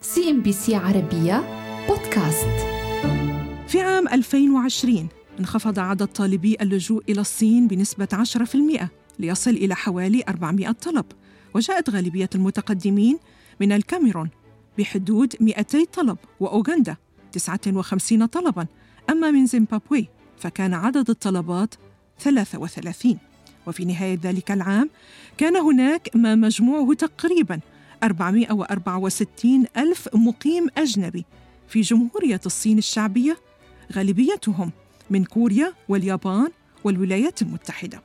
CNBC عربية بودكاست. في عام 2020 انخفض عدد طالبي اللجوء إلى الصين بنسبة 10% ليصل إلى حوالي 400 طلب وجاءت غالبية المتقدمين من الكاميرون بحدود 200 طلب وأوغندا 59 طلباً. أما من زيمبابوي فكان عدد الطلبات 33 وفي نهاية ذلك العام كان هناك ما مجموعه تقريباً 464 ألف مقيم أجنبي. في جمهورية الصين الشعبية غالبيتهم من كوريا واليابان والولايات المتحدة.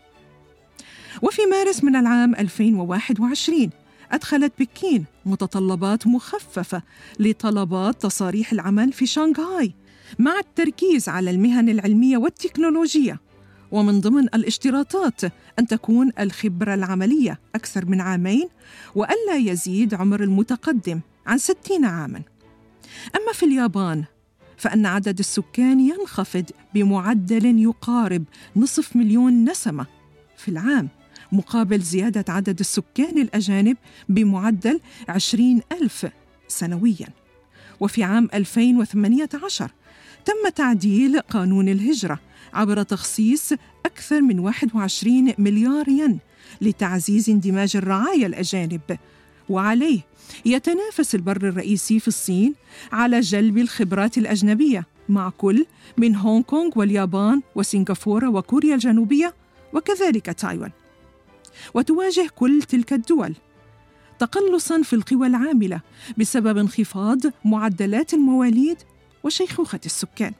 وفي مارس من العام 2021 أدخلت بكين متطلبات مخففة لطلبات تصاريح العمل في شانغهاي مع التركيز على المهن العلمية والتكنولوجية. ومن ضمن الاشتراطات أن تكون الخبرة العملية أكثر من عامين وألا يزيد عمر المتقدم عن 60 عاماً. أما في اليابان فأن عدد السكان ينخفض بمعدل يقارب نصف مليون نسمة في العام مقابل زيادة عدد السكان الأجانب بمعدل عشرين ألف سنوياً. وفي عام 2018 تم تعديل قانون الهجرة عبر تخصيص أكثر من 21 مليار ين لتعزيز اندماج الرعايا الأجانب. وعليه يتنافس البر الرئيسي في الصين على جلب الخبرات الأجنبية مع كل من هونغ كونغ واليابان وسنغافورة وكوريا الجنوبية وكذلك تايوان. وتواجه كل تلك الدول تقلصا في القوى العاملة بسبب انخفاض معدلات المواليد وشيخوخة السكان.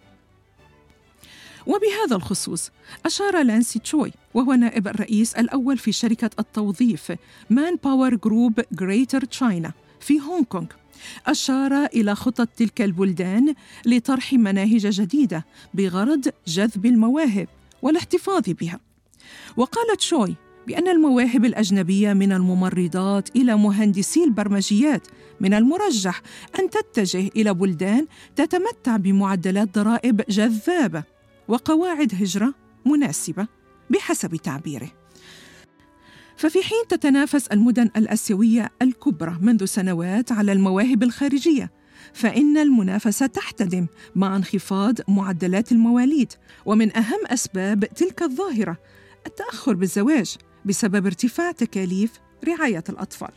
وبهذا الخصوص أشار لانسي تشوي وهو نائب الرئيس الأول في شركة التوظيف ManpowerGroup Greater China في هونغ كونغ أشار إلى خطط تلك البلدان لطرح مناهج جديدة بغرض جذب المواهب والاحتفاظ بها. وقالت شوي بأن المواهب الأجنبية من الممرضات إلى مهندسي البرمجيات من المرجح أن تتجه إلى بلدان تتمتع بمعدلات ضرائب جذابة وقواعد هجرة مناسبة بحسب تعبيره. ففي حين تتنافس المدن الآسيوية الكبرى منذ سنوات على المواهب الخارجية، فإن المنافسة تحتدم مع انخفاض معدلات المواليد، ومن أهم أسباب تلك الظاهرة التأخر بالزواج بسبب ارتفاع تكاليف رعاية الأطفال.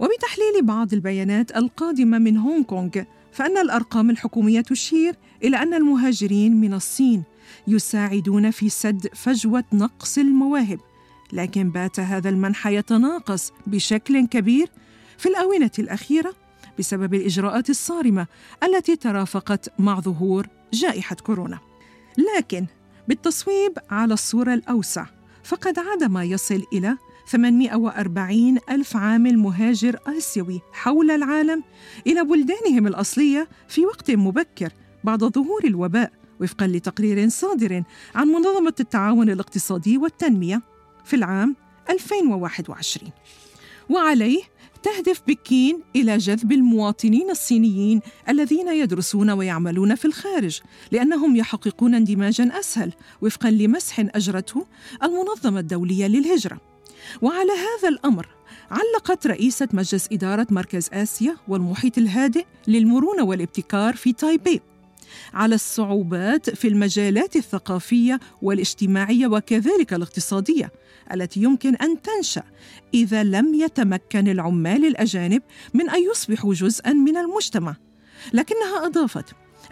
وبتحليل بعض البيانات القادمة من هونغ كونغ فإن الأرقام الحكومية تشير إلى أن المهاجرين من الصين يساعدون في سد فجوة نقص المواهب لكن بات هذا المنحى يتناقص بشكل كبير في الآونة الأخيرة بسبب الإجراءات الصارمة التي ترافقت مع ظهور جائحة كورونا لكن بالتصويب على الصورة الأوسع فقد عاد ما يصل إلى 840 ألف عامل مهاجر آسيوي حول العالم إلى بلدانهم الأصلية في وقت مبكر بعد ظهور الوباء وفقا لتقرير صادر عن منظمة التعاون الاقتصادي والتنمية في العام 2021 وعليه تهدف بكين إلى جذب المواطنين الصينيين الذين يدرسون ويعملون في الخارج لأنهم يحققون اندماجا أسهل وفقا لمسح أجرته المنظمة الدولية للهجرة. وعلى هذا الأمر علقت رئيسة مجلس إدارة مركز آسيا والمحيط الهادئ للمرونة والابتكار في تايبي. على الصعوبات في المجالات الثقافية والاجتماعية وكذلك الاقتصادية التي يمكن أن تنشأ إذا لم يتمكن العمال الأجانب من أن يصبحوا جزءا من المجتمع. لكنها أضافت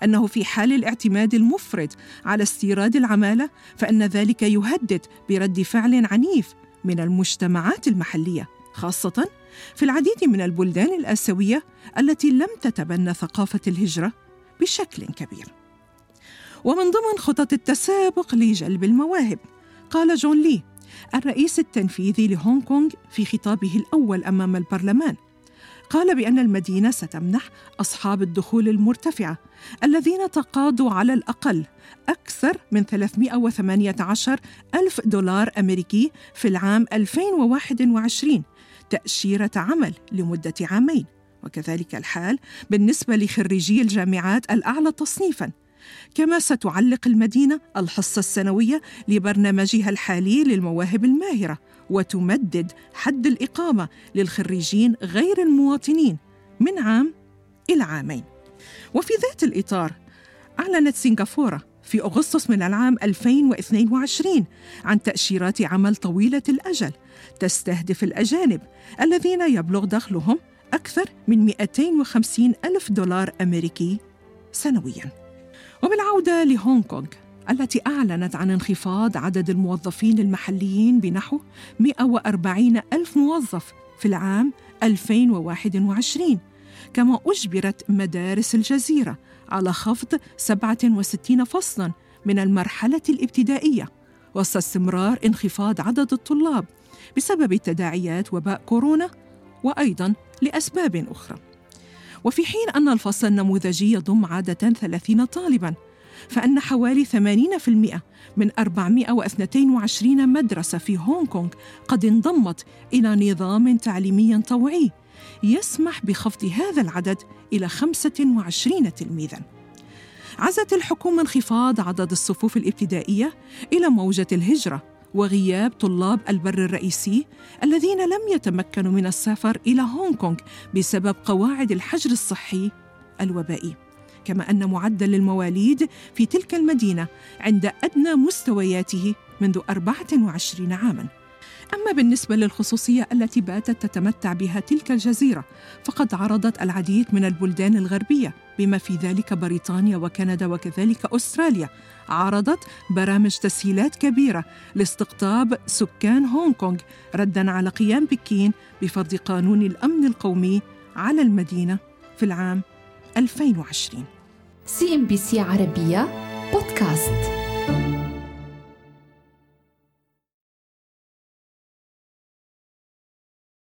أنه في حال الاعتماد المفرط على استيراد العمالة فإن ذلك يهدد برد فعل عنيف من المجتمعات المحلية خاصة في العديد من البلدان الآسيوية التي لم تتبنى ثقافة الهجرة. بشكل كبير. ومن ضمن خطط التسابق لجلب المواهب قال جون لي الرئيس التنفيذي لهونغ كونغ في خطابه الأول أمام البرلمان قال بأن المدينة ستمنح أصحاب الدخول المرتفعة الذين تقاضوا على الأقل أكثر من 318 ألف دولار أمريكي في العام 2021 تأشيرة عمل لمدة عامين. وكذلك الحال بالنسبة لخريجي الجامعات الأعلى تصنيفاً. كما ستعلق المدينة الحصة السنوية لبرنامجها الحالي للمواهب الماهرة وتمدد حد الإقامة للخريجين غير المواطنين من عام إلى عامين. وفي ذات الإطار أعلنت سنغافورة في أغسطس من العام 2022 عن تأشيرات عمل طويلة الأجل تستهدف الأجانب الذين يبلغ دخلهم أكثر من 250 ألف دولار أمريكي سنوياً. وبالعودة لهونغ كونغ التي أعلنت عن انخفاض عدد الموظفين المحليين بنحو 140 ألف موظف في العام 2021 كما أجبرت مدارس الجزيرة على خفض 67 فصلاً من المرحلة الابتدائية وسط استمرار انخفاض عدد الطلاب بسبب تداعيات وباء كورونا وأيضاً لأسباب أخرى وفي حين أن الفصل النموذجي يضم عادة 30 طالباً فأن حوالي 80% من 422 مدرسة في هونغ كونغ قد انضمت إلى نظام تعليمي طوعي يسمح بخفض هذا العدد إلى 25 تلميذاً. عزت الحكومة انخفاض عدد الصفوف الابتدائية إلى موجة الهجرة وغياب طلاب البر الرئيسي الذين لم يتمكنوا من السفر إلى هونغ كونغ بسبب قواعد الحجر الصحي الوبائي. كما أن معدل المواليد في تلك المدينة عند أدنى مستوياته منذ 24 عاما أما بالنسبة للخصوصية التي باتت تتمتع بها تلك الجزيرة فقد عرضت العديد من البلدان الغربية بما في ذلك بريطانيا وكندا وكذلك أستراليا عرضت برامج تسهيلات كبيرة لاستقطاب سكان هونغ كونغ ردا على قيام بكين بفرض قانون الأمن القومي على المدينة في العام 2020 CNBC عربية بودكاست.